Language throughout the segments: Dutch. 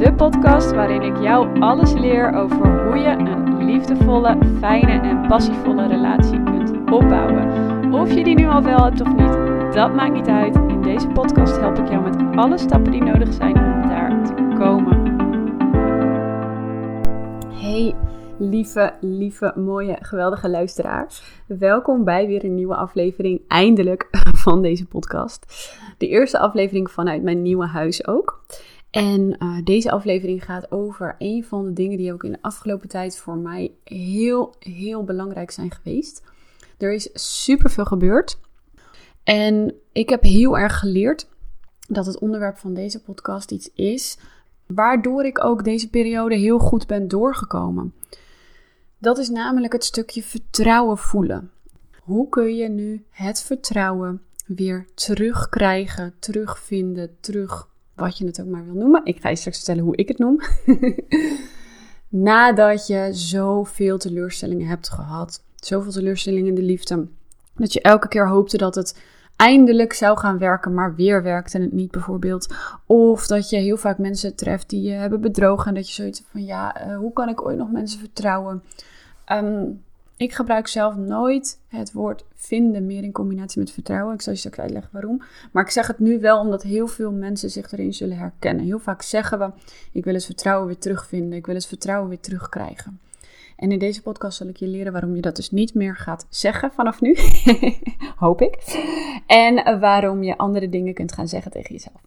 de podcast waarin ik jou alles leer over hoe je een liefdevolle, fijne en passievolle relatie kunt opbouwen. Of je die nu al wel hebt of niet, dat maakt niet uit. In deze podcast help ik jou met alle stappen die nodig zijn om daar te komen. Hey, lieve, lieve, mooie, geweldige luisteraar. Welkom bij weer een nieuwe aflevering, eindelijk, van deze podcast. De eerste aflevering vanuit mijn nieuwe huis ook. En uh, deze aflevering gaat over een van de dingen die ook in de afgelopen tijd voor mij heel, heel belangrijk zijn geweest. Er is superveel gebeurd. En ik heb heel erg geleerd dat het onderwerp van deze podcast iets is waardoor ik ook deze periode heel goed ben doorgekomen. Dat is namelijk het stukje vertrouwen voelen. Hoe kun je nu het vertrouwen weer terugkrijgen, terugvinden, terug wat je het ook maar wil noemen. Ik ga je straks vertellen hoe ik het noem. Nadat je zoveel teleurstellingen hebt gehad, zoveel teleurstellingen in de liefde, dat je elke keer hoopte dat het eindelijk zou gaan werken, maar weer werkte het niet bijvoorbeeld. Of dat je heel vaak mensen treft die je hebben bedrogen en dat je zoiets van ja, uh, hoe kan ik ooit nog mensen vertrouwen? Um, ik gebruik zelf nooit het woord vinden meer in combinatie met vertrouwen. Ik zal je straks uitleggen waarom. Maar ik zeg het nu wel omdat heel veel mensen zich erin zullen herkennen. Heel vaak zeggen we: Ik wil het vertrouwen weer terugvinden. Ik wil het vertrouwen weer terugkrijgen. En in deze podcast zal ik je leren waarom je dat dus niet meer gaat zeggen vanaf nu. Hoop ik. En waarom je andere dingen kunt gaan zeggen tegen jezelf.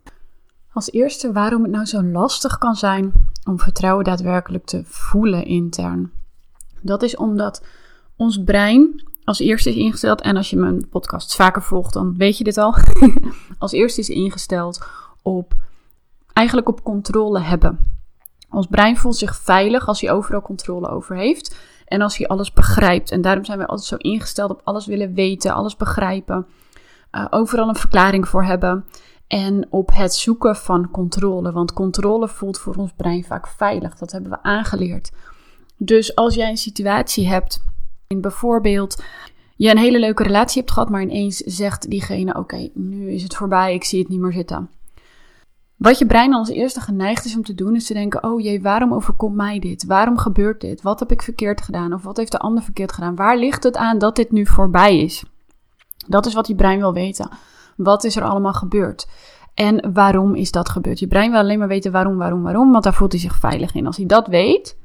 Als eerste waarom het nou zo lastig kan zijn om vertrouwen daadwerkelijk te voelen intern. Dat is omdat ons brein als eerste is ingesteld, en als je mijn podcast vaker volgt, dan weet je dit al. als eerste is ingesteld op eigenlijk op controle hebben. Ons brein voelt zich veilig als hij overal controle over heeft en als hij alles begrijpt. En daarom zijn we altijd zo ingesteld op alles willen weten, alles begrijpen, uh, overal een verklaring voor hebben. En op het zoeken van controle. Want controle voelt voor ons brein vaak veilig. Dat hebben we aangeleerd. Dus als jij een situatie hebt Bijvoorbeeld, je een hele leuke relatie hebt gehad, maar ineens zegt diegene: Oké, nu is het voorbij, ik zie het niet meer zitten. Wat je brein als eerste geneigd is om te doen, is te denken: Oh jee, waarom overkomt mij dit? Waarom gebeurt dit? Wat heb ik verkeerd gedaan? Of wat heeft de ander verkeerd gedaan? Waar ligt het aan dat dit nu voorbij is? Dat is wat je brein wil weten. Wat is er allemaal gebeurd? En waarom is dat gebeurd? Je brein wil alleen maar weten waarom, waarom, waarom, want daar voelt hij zich veilig in. Als hij dat weet,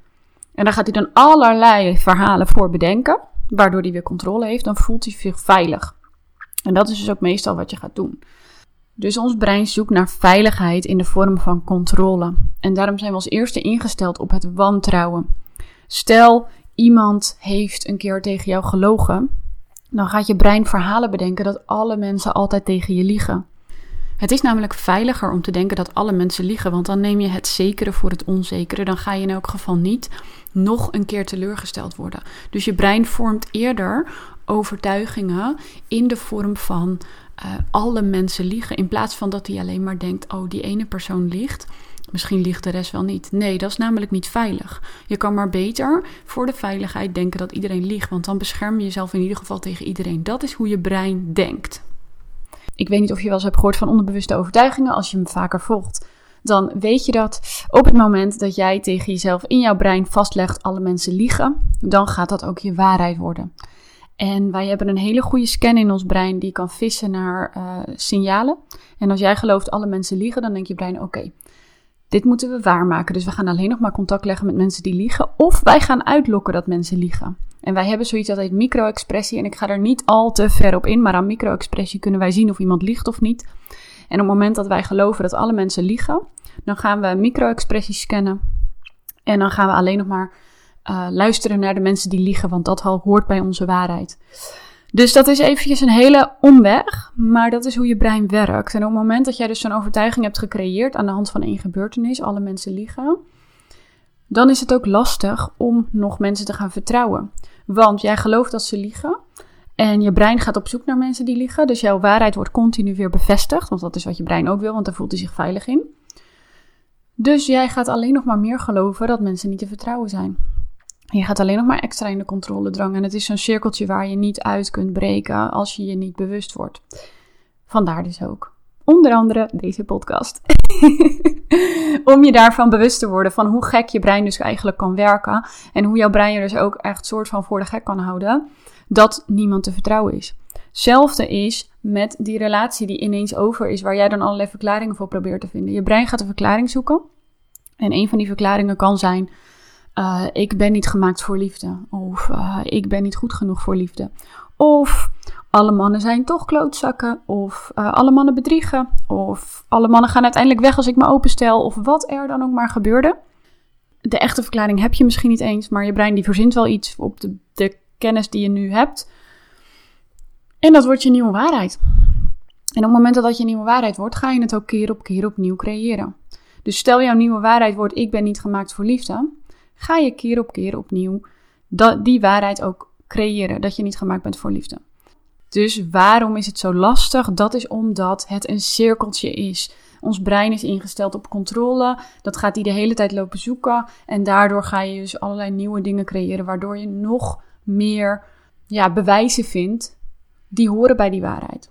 en daar gaat hij dan allerlei verhalen voor bedenken, waardoor hij weer controle heeft. Dan voelt hij zich veilig. En dat is dus ook meestal wat je gaat doen. Dus ons brein zoekt naar veiligheid in de vorm van controle. En daarom zijn we als eerste ingesteld op het wantrouwen. Stel, iemand heeft een keer tegen jou gelogen. Dan gaat je brein verhalen bedenken dat alle mensen altijd tegen je liegen. Het is namelijk veiliger om te denken dat alle mensen liegen, want dan neem je het zekere voor het onzekere. Dan ga je in elk geval niet nog een keer teleurgesteld worden. Dus je brein vormt eerder overtuigingen in de vorm van uh, alle mensen liegen, in plaats van dat hij alleen maar denkt: oh, die ene persoon liegt. Misschien liegt de rest wel niet. Nee, dat is namelijk niet veilig. Je kan maar beter voor de veiligheid denken dat iedereen liegt, want dan bescherm je jezelf in ieder geval tegen iedereen. Dat is hoe je brein denkt. Ik weet niet of je wel eens hebt gehoord van onderbewuste overtuigingen. Als je hem vaker volgt, dan weet je dat op het moment dat jij tegen jezelf in jouw brein vastlegt: alle mensen liegen, dan gaat dat ook je waarheid worden. En wij hebben een hele goede scan in ons brein die kan vissen naar uh, signalen. En als jij gelooft alle mensen liegen, dan denkt je brein: oké, dit moeten we waarmaken. Dus we gaan alleen nog maar contact leggen met mensen die liegen. Of wij gaan uitlokken dat mensen liegen. En wij hebben zoiets dat heet micro-expressie. En ik ga er niet al te ver op in, maar aan micro-expressie kunnen wij zien of iemand liegt of niet. En op het moment dat wij geloven dat alle mensen liegen, dan gaan we micro-expressie scannen. En dan gaan we alleen nog maar uh, luisteren naar de mensen die liegen, want dat hoort bij onze waarheid. Dus dat is eventjes een hele omweg, maar dat is hoe je brein werkt. En op het moment dat jij dus zo'n overtuiging hebt gecreëerd aan de hand van één gebeurtenis, alle mensen liegen, dan is het ook lastig om nog mensen te gaan vertrouwen. Want jij gelooft dat ze liegen en je brein gaat op zoek naar mensen die liegen. Dus jouw waarheid wordt continu weer bevestigd, want dat is wat je brein ook wil, want daar voelt hij zich veilig in. Dus jij gaat alleen nog maar meer geloven dat mensen niet te vertrouwen zijn. Je gaat alleen nog maar extra in de controledrang. En het is zo'n cirkeltje waar je niet uit kunt breken als je je niet bewust wordt. Vandaar dus ook Onder andere deze podcast. Om je daarvan bewust te worden van hoe gek je brein dus eigenlijk kan werken. En hoe jouw brein je dus ook echt soort van voor de gek kan houden. Dat niemand te vertrouwen is. Hetzelfde is met die relatie die ineens over is, waar jij dan allerlei verklaringen voor probeert te vinden. Je brein gaat een verklaring zoeken. En een van die verklaringen kan zijn: uh, ik ben niet gemaakt voor liefde. Of uh, ik ben niet goed genoeg voor liefde. Of alle mannen zijn toch klootzakken. Of uh, alle mannen bedriegen. Of alle mannen gaan uiteindelijk weg als ik me openstel. Of wat er dan ook maar gebeurde. De echte verklaring heb je misschien niet eens, maar je brein die verzint wel iets op de, de kennis die je nu hebt. En dat wordt je nieuwe waarheid. En op het moment dat dat je nieuwe waarheid wordt, ga je het ook keer op keer opnieuw creëren. Dus stel jouw nieuwe waarheid wordt: ik ben niet gemaakt voor liefde, ga je keer op keer opnieuw die waarheid ook creëren, dat je niet gemaakt bent voor liefde. Dus waarom is het zo lastig? Dat is omdat het een cirkeltje is. Ons brein is ingesteld op controle. Dat gaat hij de hele tijd lopen zoeken. En daardoor ga je dus allerlei nieuwe dingen creëren, waardoor je nog meer ja, bewijzen vindt die horen bij die waarheid.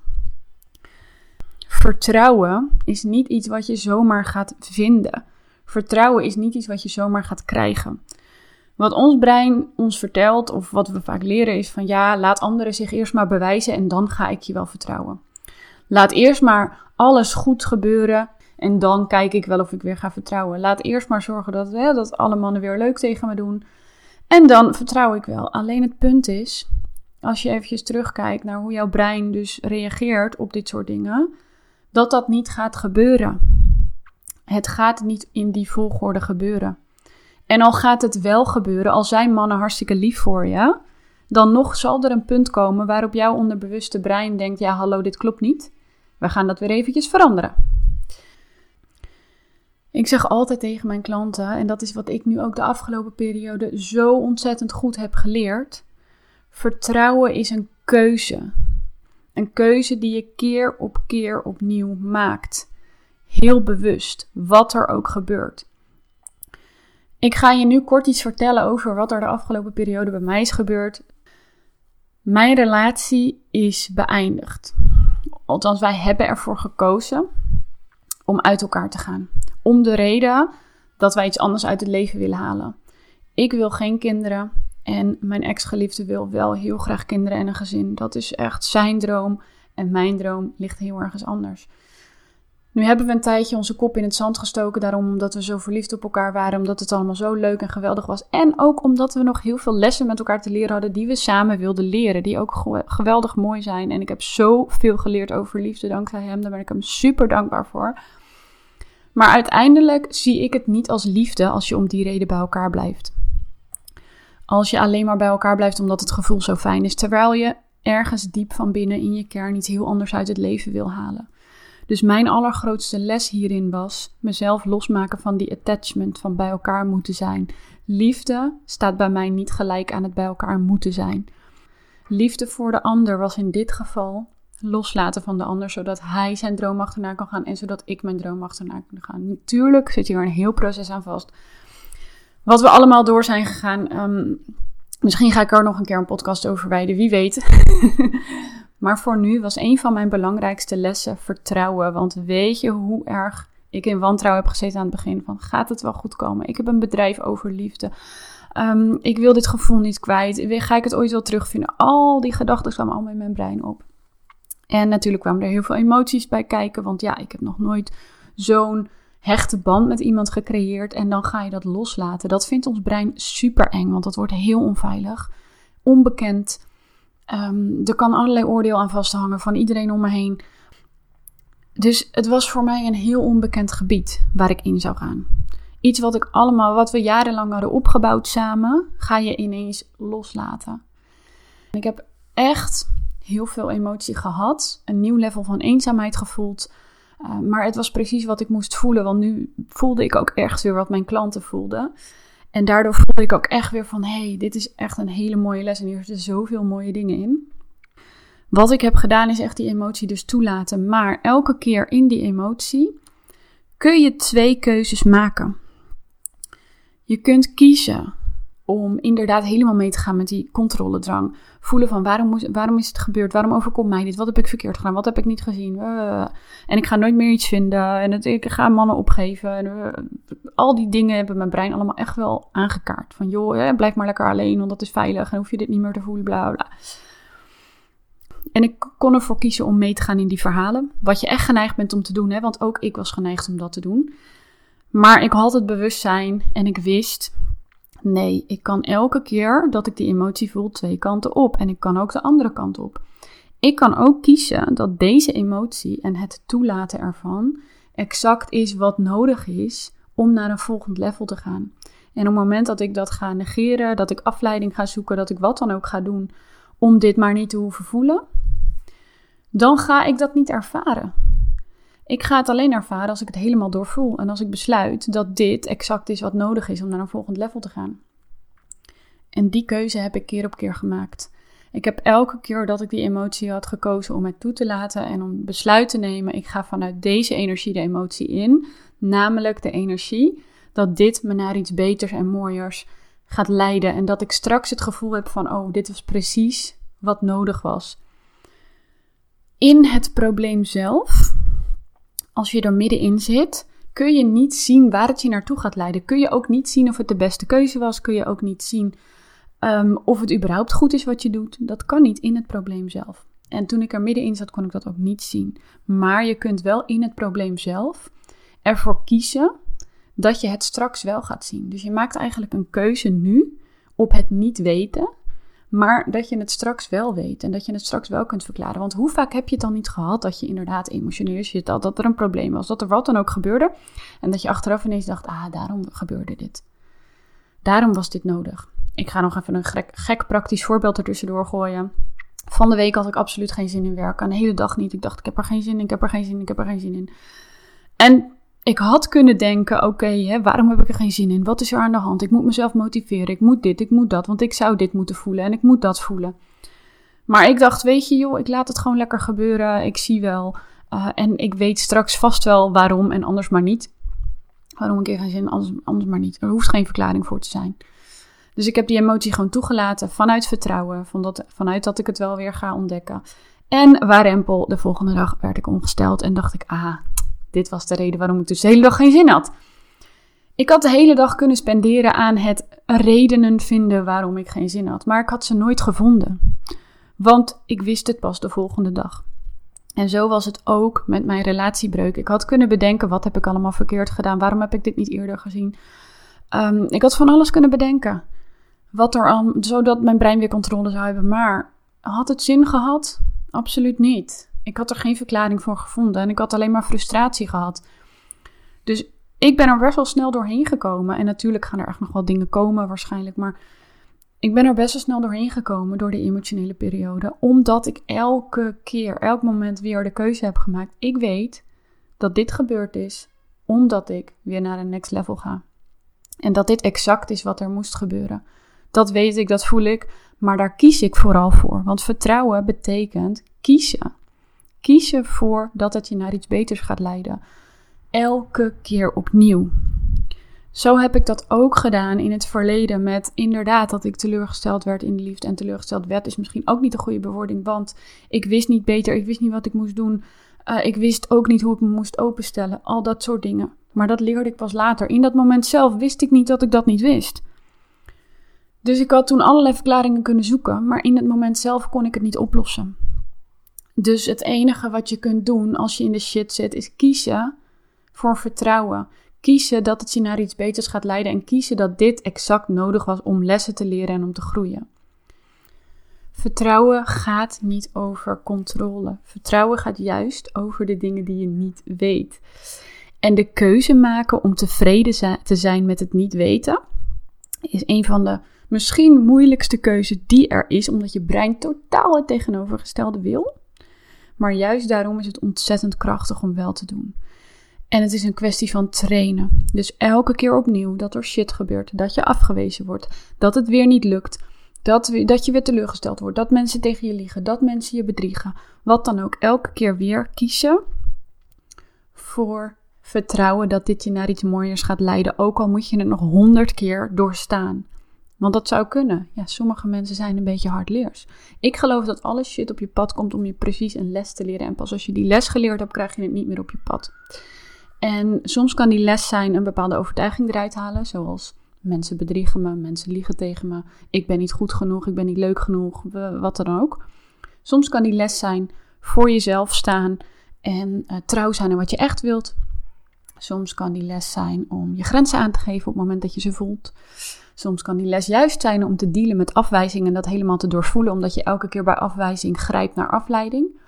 Vertrouwen is niet iets wat je zomaar gaat vinden. Vertrouwen is niet iets wat je zomaar gaat krijgen. Wat ons brein ons vertelt, of wat we vaak leren, is van ja, laat anderen zich eerst maar bewijzen en dan ga ik je wel vertrouwen. Laat eerst maar alles goed gebeuren en dan kijk ik wel of ik weer ga vertrouwen. Laat eerst maar zorgen dat, hè, dat alle mannen weer leuk tegen me doen. En dan vertrouw ik wel. Alleen het punt is, als je eventjes terugkijkt naar hoe jouw brein dus reageert op dit soort dingen, dat dat niet gaat gebeuren. Het gaat niet in die volgorde gebeuren. En al gaat het wel gebeuren, al zijn mannen hartstikke lief voor je, dan nog zal er een punt komen waarop jouw onderbewuste brein denkt: ja, hallo, dit klopt niet. We gaan dat weer eventjes veranderen. Ik zeg altijd tegen mijn klanten, en dat is wat ik nu ook de afgelopen periode zo ontzettend goed heb geleerd. Vertrouwen is een keuze. Een keuze die je keer op keer opnieuw maakt. Heel bewust, wat er ook gebeurt. Ik ga je nu kort iets vertellen over wat er de afgelopen periode bij mij is gebeurd. Mijn relatie is beëindigd. Althans, wij hebben ervoor gekozen om uit elkaar te gaan. Om de reden dat wij iets anders uit het leven willen halen. Ik wil geen kinderen. En mijn ex-geliefde wil wel heel graag kinderen en een gezin. Dat is echt zijn droom. En mijn droom ligt heel ergens anders. Nu hebben we een tijdje onze kop in het zand gestoken. Daarom omdat we zo verliefd op elkaar waren. Omdat het allemaal zo leuk en geweldig was. En ook omdat we nog heel veel lessen met elkaar te leren hadden. Die we samen wilden leren. Die ook geweldig mooi zijn. En ik heb zoveel geleerd over liefde dankzij hem. Daar ben ik hem super dankbaar voor. Maar uiteindelijk zie ik het niet als liefde als je om die reden bij elkaar blijft. Als je alleen maar bij elkaar blijft omdat het gevoel zo fijn is, terwijl je ergens diep van binnen in je kern iets heel anders uit het leven wil halen. Dus mijn allergrootste les hierin was mezelf losmaken van die attachment van bij elkaar moeten zijn. Liefde staat bij mij niet gelijk aan het bij elkaar moeten zijn. Liefde voor de ander was in dit geval loslaten van de ander, zodat hij zijn droom achterna kan gaan en zodat ik mijn droom achterna kan gaan. Natuurlijk zit hier een heel proces aan vast wat we allemaal door zijn gegaan. Ehm, misschien ga ik er nog een keer een podcast over wijden, wie weet. maar voor nu was een van mijn belangrijkste lessen vertrouwen. Want weet je hoe erg ik in wantrouwen heb gezeten aan het begin? Van gaat het wel goed komen? Ik heb een bedrijf over liefde. Ehm, ik wil dit gevoel niet kwijt. Ga ik het ooit wel terugvinden? Al die gedachten kwamen allemaal in mijn brein op. En natuurlijk kwamen er heel veel emoties bij kijken. Want ja, ik heb nog nooit zo'n hechte band met iemand gecreëerd en dan ga je dat loslaten. Dat vindt ons brein super eng, want dat wordt heel onveilig, onbekend. Um, er kan allerlei oordeel aan vasthangen van iedereen om me heen. Dus het was voor mij een heel onbekend gebied waar ik in zou gaan. Iets wat ik allemaal, wat we jarenlang hadden opgebouwd samen, ga je ineens loslaten. Ik heb echt heel veel emotie gehad, een nieuw level van eenzaamheid gevoeld. Eh, maar het was precies wat ik moest voelen, want nu voelde ik ook echt weer wat mijn klanten voelden. En daardoor voelde ik ook echt weer van, hé, hey, dit is echt een hele mooie les en hier zitten zoveel mooie dingen in. Wat ik heb gedaan is echt die emotie dus toelaten. Maar elke keer in die emotie kun je twee keuzes maken. Je kunt kiezen om inderdaad helemaal mee te gaan met die controledrang. Voelen van waarom, moest, waarom is het gebeurd? Waarom overkomt mij dit? Wat heb ik verkeerd gedaan? Wat heb ik niet gezien? Uh, en ik ga nooit meer iets vinden. En ik ga mannen opgeven. En, uh, al die dingen hebben mijn brein allemaal echt wel aangekaart. Van joh, blijf maar lekker alleen, want dat is veilig. En hoef je dit niet meer te voelen, bla bla. En ik kon ervoor kiezen om mee te gaan in die verhalen. Wat je echt geneigd bent om te doen, hè? want ook ik was geneigd om dat te doen. Maar ik had het bewustzijn en ik wist, nee, ik kan elke keer dat ik die emotie voel twee kanten op. En ik kan ook de andere kant op. Ik kan ook kiezen dat deze emotie en het toelaten ervan exact is wat nodig is om naar een volgend level te gaan. En op het moment dat ik dat ga negeren, dat ik afleiding ga zoeken, dat ik wat dan ook ga doen om dit maar niet te hoeven voelen, dan ga ik dat niet ervaren. Ik ga het alleen ervaren als ik het helemaal doorvoel en als ik besluit dat dit exact is wat nodig is om naar een volgend level te gaan. En die keuze heb ik keer op keer gemaakt. Ik heb elke keer dat ik die emotie had gekozen om het toe te laten en om besluit te nemen, ik ga vanuit deze energie de emotie in, namelijk de energie dat dit me naar iets beters en mooiers gaat leiden en dat ik straks het gevoel heb van, oh, dit was precies wat nodig was. In het probleem zelf als je er middenin zit, kun je niet zien waar het je naartoe gaat leiden. Kun je ook niet zien of het de beste keuze was. Kun je ook niet zien ehm, of het überhaupt goed is wat je doet. Dat kan niet in het probleem zelf. En toen ik er middenin zat, kon ik dat ook niet zien. Maar je kunt wel in het probleem zelf ervoor kiezen dat je het straks wel gaat zien. Dus je maakt eigenlijk een keuze nu op het niet weten. Maar dat je het straks wel weet en dat je het straks wel kunt verklaren. Want hoe vaak heb je het dan niet gehad dat je inderdaad emotioneel zit, dat, dat er een probleem was, dat er wat dan ook gebeurde. En dat je achteraf ineens dacht, ah, daarom gebeurde dit. Daarom was dit nodig. Ik ga nog even een gek, gek praktisch voorbeeld ertussendoor gooien. Van de week had ik absoluut geen zin in werken. Een hele dag niet. Ik dacht, ik heb er geen zin in, ik heb er geen zin in, ik heb er geen zin in. En ik had kunnen denken: oké, waarom heb ik er geen zin in? Wat is er aan de hand? Ik moet mezelf motiveren. Ik moet dit, ik moet dat. Want ik zou dit moeten voelen en ik moet dat voelen. Maar ik dacht: weet je, joh, ik laat het gewoon lekker gebeuren. Ik zie wel. Uh, en ik weet straks vast wel waarom en anders maar niet. Waarom ik er geen zin anders, anders maar niet. Er hoeft geen verklaring voor te zijn. Dus ik heb die emotie gewoon toegelaten vanuit vertrouwen. Van dat, vanuit dat ik het wel weer ga ontdekken. En waar rempel, de volgende dag werd ik ongesteld en dacht ik: ah, dit was de reden waarom ik dus de hele dag geen zin had. Ik had de hele dag kunnen spenderen aan het redenen vinden waarom ik geen zin had, maar ik had ze nooit gevonden. Want ik wist het pas de volgende dag. En zo was het ook met mijn relatiebreuk. Ik had kunnen bedenken: wat heb ik allemaal verkeerd gedaan? Waarom heb ik dit niet eerder gezien? Um, ik had van alles kunnen bedenken. Wat er al, zodat mijn brein weer controle zou hebben. Maar had het zin gehad? Absoluut niet. Ik had er geen verklaring voor gevonden en ik had alleen maar frustratie gehad. Dus ik ben er best wel snel doorheen gekomen. En natuurlijk gaan er echt nog wel dingen komen waarschijnlijk. Maar ik ben er best wel snel doorheen gekomen door de emotionele periode. Omdat ik elke keer, elk moment weer de keuze heb gemaakt. Ik weet dat dit gebeurd is omdat ik weer naar een next level ga. En dat dit exact is wat er moest gebeuren. Dat weet ik, dat voel ik. Maar daar kies ik vooral voor. Want vertrouwen betekent kiezen. Kies ervoor dat het je naar iets beters gaat leiden. Elke keer opnieuw. Zo heb ik dat ook gedaan in het verleden met inderdaad dat ik teleurgesteld werd in de liefde. En teleurgesteld werd is misschien ook niet de goede bewoording, want ik wist niet beter, ik wist niet wat ik moest doen. Uh, ik wist ook niet hoe ik me moest openstellen, al dat soort dingen. Maar dat leerde ik pas later. In dat moment zelf wist ik niet dat ik dat niet wist. Dus ik had toen allerlei verklaringen kunnen zoeken, maar in het moment zelf kon ik het niet oplossen. Dus het enige wat je kunt doen als je in de shit zit, is kiezen voor vertrouwen. Kiezen dat het je naar iets beters gaat leiden en kiezen dat dit exact nodig was om lessen te leren en om te groeien. Vertrouwen gaat niet over controle. Vertrouwen gaat juist over de dingen die je niet weet. En de keuze maken om tevreden te zijn met het niet weten is een van de misschien moeilijkste keuzes die er is, omdat je brein totaal het tegenovergestelde wil. Maar juist daarom is het ontzettend krachtig om wel te doen. En het is een kwestie van trainen. Dus elke keer opnieuw dat er shit gebeurt, dat je afgewezen wordt, dat het weer niet lukt, dat, dat je weer teleurgesteld wordt, dat mensen tegen je liegen, dat mensen je bedriegen. Wat dan ook, elke keer weer kiezen voor vertrouwen dat dit je naar iets mooiers gaat leiden. Ook al moet je het nog honderd keer doorstaan. Want dat zou kunnen. Ja, sommige mensen zijn een beetje hardleers. Ik geloof dat alle shit op je pad komt om je precies een les te leren. En pas als je die les geleerd hebt, krijg je het niet meer op je pad. En soms kan die les zijn een bepaalde overtuiging eruit halen, zoals mensen bedriegen me, mensen liegen tegen me, ik ben niet goed genoeg, ik ben niet leuk genoeg, wat dan ook. Soms kan die les zijn voor jezelf staan en uh, trouw zijn aan wat je echt wilt. Soms kan die les zijn om je grenzen aan te geven op het moment dat je ze voelt. Soms kan die les juist zijn om te dealen met afwijzing en dat helemaal te doorvoelen, omdat je elke keer bij afwijzing grijpt naar afleiding.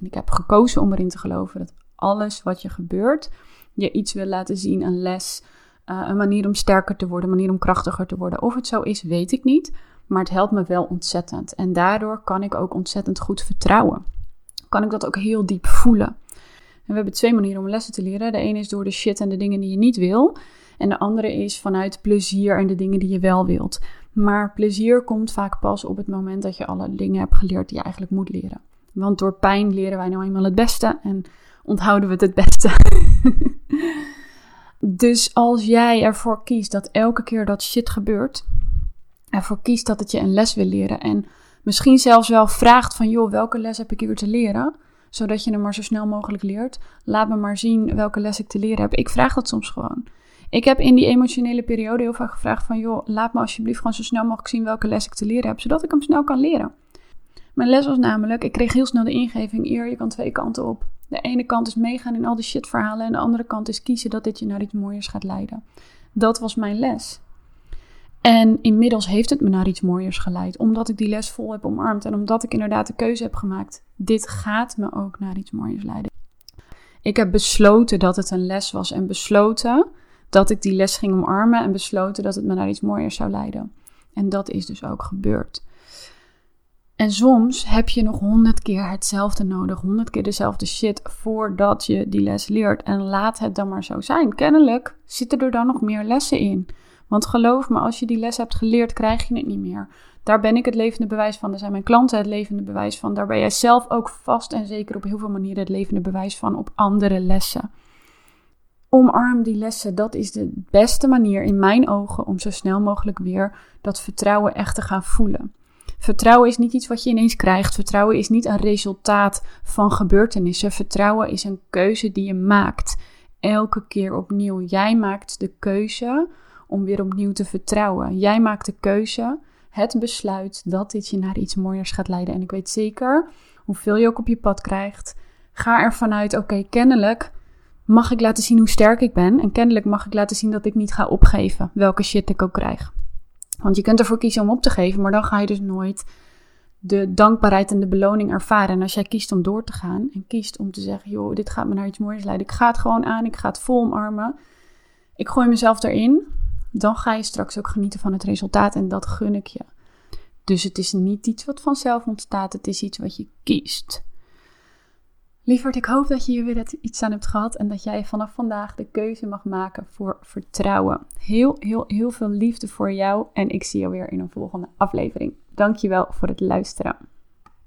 Ik heb gekozen om erin te geloven dat alles wat je gebeurt je iets wil laten zien, een les, uh, een manier om sterker te worden, een manier om krachtiger te worden. Of het zo is, weet ik niet, maar het helpt me wel ontzettend. En daardoor kan ik ook ontzettend goed vertrouwen. Kan ik dat ook heel diep voelen. En we hebben twee manieren om lessen te leren. De ene is door de shit en de dingen die je niet wil. En de andere is vanuit plezier en de dingen die je wel wilt. Maar plezier komt vaak pas op het moment dat je alle dingen hebt geleerd die je eigenlijk moet leren. Want door pijn leren wij nou eenmaal het beste en onthouden we het het beste. dus als jij ervoor kiest dat elke keer dat shit gebeurt, ervoor kiest dat het je een les wil leren en misschien zelfs wel vraagt van joh, welke les heb ik hier te leren? Zodat je hem maar zo snel mogelijk leert. Laat me maar zien welke les ik te leren heb. Ik vraag dat soms gewoon. Ik heb in die emotionele periode heel vaak gevraagd van joh, laat me alsjeblieft gewoon zo snel mogelijk zien welke les ik te leren heb, zodat ik hem snel kan leren. Mijn les was namelijk, ik kreeg heel snel de ingeving, eer, je kan twee kanten op. De ene kant is meegaan in al die shitverhalen en de andere kant is kiezen dat dit je naar iets mooiers gaat leiden. Dat was mijn les. En inmiddels heeft het me naar iets mooiers geleid, omdat ik die les vol heb omarmd en omdat ik inderdaad de keuze heb gemaakt. Dit gaat me ook naar iets mooiers leiden. Ik heb besloten dat het een les was en besloten dat ik die les ging omarmen en besloten dat het me naar iets mooiers zou leiden. En dat is dus ook gebeurd. En soms heb je nog honderd keer hetzelfde nodig, honderd keer dezelfde shit voordat je die les leert. En laat het dan maar zo zijn. Kennelijk zitten er dan nog meer lessen in. Want geloof me, als je die les hebt geleerd, krijg je het niet meer. Daar ben ik het levende bewijs van. Daar zijn mijn klanten het levende bewijs van. Daar ben jij zelf ook vast en zeker op heel veel manieren het levende bewijs van op andere lessen. Omarm die lessen. Dat is de beste manier in mijn ogen om zo snel mogelijk weer dat vertrouwen echt te gaan voelen. Vertrouwen is niet iets wat je ineens krijgt. Vertrouwen is niet een resultaat van gebeurtenissen. Vertrouwen is een keuze die je maakt. Elke keer opnieuw. Jij maakt de keuze om weer opnieuw te vertrouwen. Jij maakt de keuze, het besluit dat dit je naar iets mooiers gaat leiden. En ik weet zeker, hoeveel je ook op je pad krijgt, ga ervan uit, oké, kennelijk mag ik laten zien hoe sterk ik ben. En kennelijk mag ik laten zien dat ik niet ga opgeven, welke shit ik ook krijg. Want je kunt ervoor kiezen om op te geven, maar dan ga je dus nooit de dankbaarheid en de beloning ervaren. En als jij kiest om door te gaan en kiest om te zeggen: joh, dit gaat me naar iets moois leiden. Ik ga het gewoon aan, ik ga het vol omarmen. Ik gooi mezelf erin. Dan ga je straks ook genieten van het resultaat en dat gun ik je. Dus het is niet iets wat vanzelf ontstaat, het is iets wat je kiest. Lieverd, ik hoop dat je hier weer iets aan hebt gehad en dat jij vanaf vandaag de keuze mag maken voor vertrouwen. Heel, heel, heel veel liefde voor jou en ik zie je weer in een volgende aflevering. Dankjewel voor het luisteren.